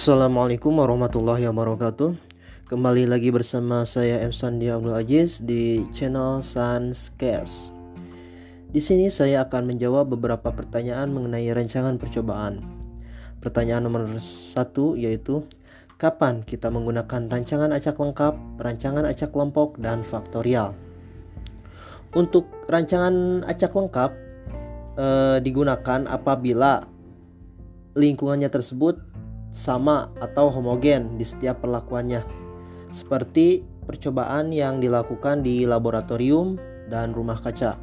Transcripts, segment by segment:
Assalamualaikum warahmatullahi wabarakatuh. Kembali lagi bersama saya M. Sandi Abdul Aziz di channel Sanscast Di sini saya akan menjawab beberapa pertanyaan mengenai rancangan percobaan. Pertanyaan nomor satu yaitu Kapan kita menggunakan rancangan acak lengkap, rancangan acak kelompok, dan faktorial? Untuk rancangan acak lengkap eh, digunakan apabila lingkungannya tersebut sama atau homogen di setiap perlakuannya, seperti percobaan yang dilakukan di laboratorium dan rumah kaca.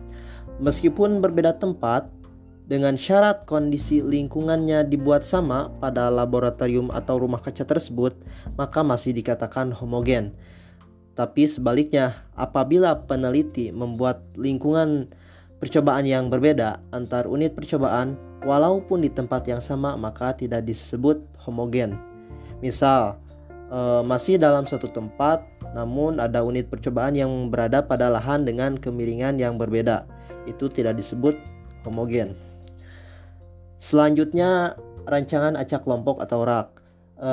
Meskipun berbeda tempat, dengan syarat kondisi lingkungannya dibuat sama pada laboratorium atau rumah kaca tersebut, maka masih dikatakan homogen. Tapi sebaliknya, apabila peneliti membuat lingkungan percobaan yang berbeda antar unit percobaan, walaupun di tempat yang sama maka tidak disebut homogen. Misal, e, masih dalam satu tempat namun ada unit percobaan yang berada pada lahan dengan kemiringan yang berbeda. Itu tidak disebut homogen. Selanjutnya, rancangan acak kelompok atau rak. E,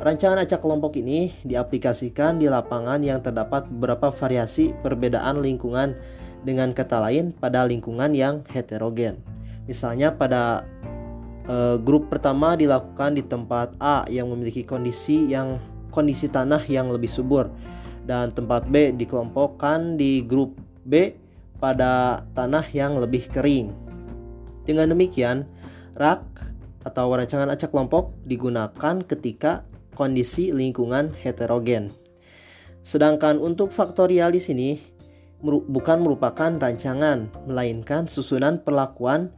rancangan acak kelompok ini diaplikasikan di lapangan yang terdapat beberapa variasi perbedaan lingkungan dengan kata lain pada lingkungan yang heterogen. Misalnya pada e, grup pertama dilakukan di tempat A yang memiliki kondisi yang kondisi tanah yang lebih subur dan tempat B dikelompokkan di grup B pada tanah yang lebih kering. Dengan demikian, rak atau rancangan acak kelompok digunakan ketika kondisi lingkungan heterogen. Sedangkan untuk faktorial di sini bukan merupakan rancangan, melainkan susunan perlakuan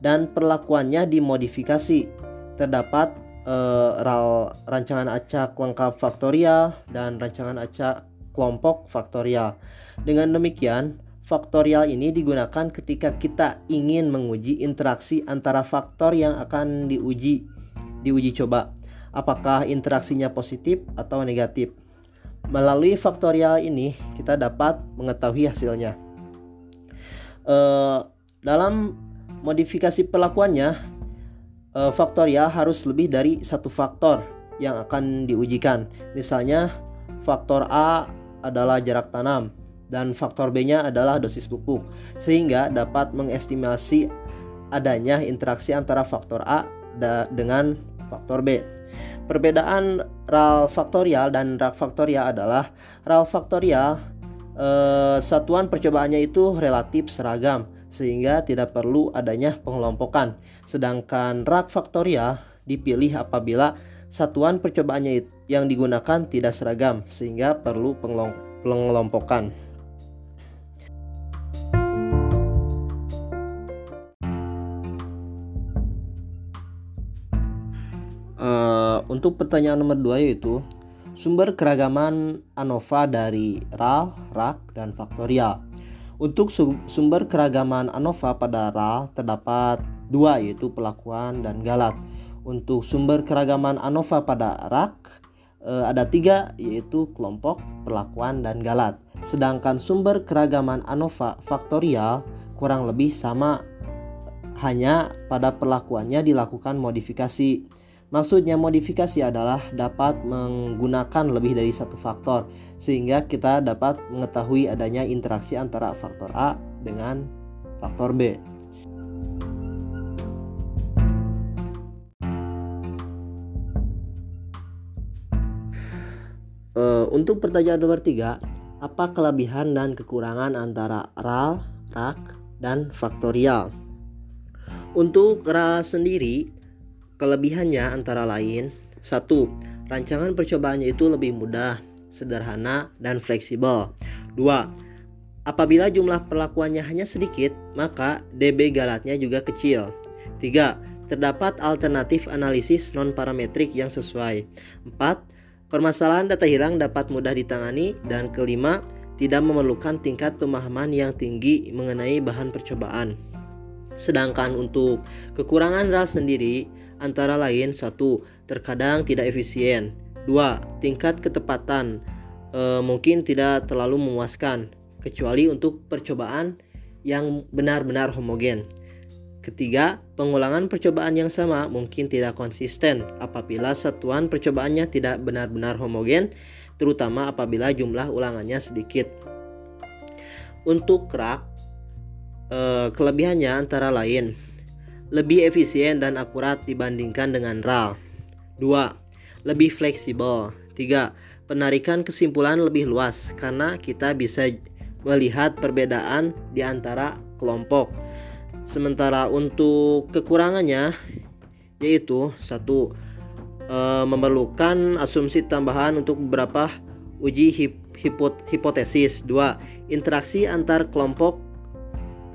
dan perlakuannya dimodifikasi. Terdapat uh, RAL rancangan acak lengkap faktorial dan rancangan acak kelompok faktorial. Dengan demikian, faktorial ini digunakan ketika kita ingin menguji interaksi antara faktor yang akan diuji diuji coba. Apakah interaksinya positif atau negatif? Melalui faktorial ini kita dapat mengetahui hasilnya. Uh, dalam modifikasi perlakuannya uh, faktorial harus lebih dari satu faktor yang akan diujikan. Misalnya faktor A adalah jarak tanam dan faktor B-nya adalah dosis pupuk sehingga dapat mengestimasi adanya interaksi antara faktor A dengan faktor B. Perbedaan RAL faktorial dan RAK faktorial adalah RAL faktorial eh, satuan percobaannya itu relatif seragam sehingga tidak perlu adanya pengelompokan. Sedangkan rak faktorial dipilih apabila satuan percobaannya yang digunakan tidak seragam sehingga perlu pengelompokan. Uh, untuk pertanyaan nomor 2 yaitu sumber keragaman ANOVA dari RAL, RAK, dan faktorial. Untuk sumber keragaman ANOVA pada RAL terdapat dua yaitu pelakuan dan galat. Untuk sumber keragaman ANOVA pada RAK eh, ada tiga yaitu kelompok, perlakuan, dan galat. Sedangkan sumber keragaman ANOVA faktorial kurang lebih sama hanya pada perlakuannya dilakukan modifikasi. Maksudnya modifikasi adalah dapat menggunakan lebih dari satu faktor sehingga kita dapat mengetahui adanya interaksi antara faktor A dengan faktor B. Uh, untuk pertanyaan nomor 3, apa kelebihan dan kekurangan antara RAL, RAK, dan faktorial? Untuk RAL sendiri, Kelebihannya antara lain satu, Rancangan percobaannya itu lebih mudah, sederhana, dan fleksibel. Dua, Apabila jumlah perlakuannya hanya sedikit, maka DB galatnya juga kecil. Tiga, Terdapat alternatif analisis non-parametrik yang sesuai. Empat, Permasalahan data hilang dapat mudah ditangani. Dan kelima, tidak memerlukan tingkat pemahaman yang tinggi mengenai bahan percobaan. Sedangkan untuk kekurangan RAL sendiri, antara lain satu terkadang tidak efisien dua tingkat ketepatan e, mungkin tidak terlalu memuaskan kecuali untuk percobaan yang benar-benar homogen Ketiga, pengulangan percobaan yang sama mungkin tidak konsisten apabila satuan percobaannya tidak benar-benar homogen, terutama apabila jumlah ulangannya sedikit. Untuk krak, eh, kelebihannya antara lain lebih efisien dan akurat dibandingkan dengan RAL. 2. Lebih fleksibel. 3. Penarikan kesimpulan lebih luas karena kita bisa melihat perbedaan di antara kelompok. Sementara untuk kekurangannya yaitu satu e, memerlukan asumsi tambahan untuk beberapa uji hip, hipot, hipotesis. Dua, interaksi antar kelompok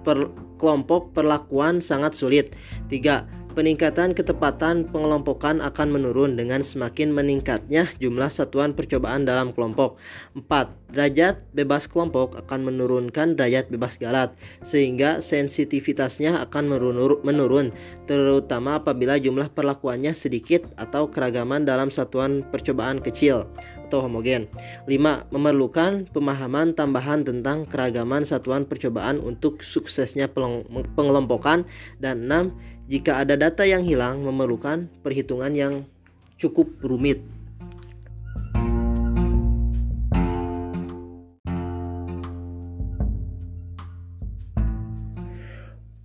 per, kelompok perlakuan sangat sulit. Tiga, peningkatan ketepatan pengelompokan akan menurun dengan semakin meningkatnya jumlah satuan percobaan dalam kelompok. 4. Derajat bebas kelompok akan menurunkan derajat bebas galat sehingga sensitivitasnya akan menurun terutama apabila jumlah perlakuannya sedikit atau keragaman dalam satuan percobaan kecil atau homogen. 5. Memerlukan pemahaman tambahan tentang keragaman satuan percobaan untuk suksesnya pengelompokan dan 6. Jika ada data yang hilang memerlukan perhitungan yang cukup rumit.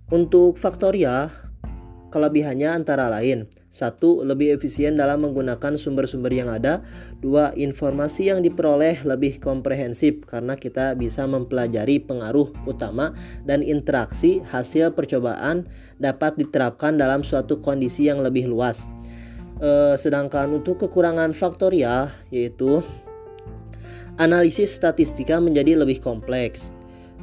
Untuk faktorial, kelebihannya antara lain satu, lebih efisien dalam menggunakan sumber-sumber yang ada. Dua, informasi yang diperoleh lebih komprehensif karena kita bisa mempelajari pengaruh utama dan interaksi hasil percobaan dapat diterapkan dalam suatu kondisi yang lebih luas. E, sedangkan untuk kekurangan faktorial yaitu analisis statistika menjadi lebih kompleks.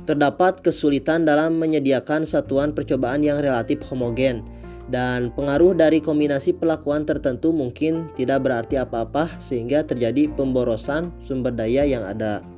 Terdapat kesulitan dalam menyediakan satuan percobaan yang relatif homogen dan pengaruh dari kombinasi pelakuan tertentu mungkin tidak berarti apa-apa sehingga terjadi pemborosan sumber daya yang ada.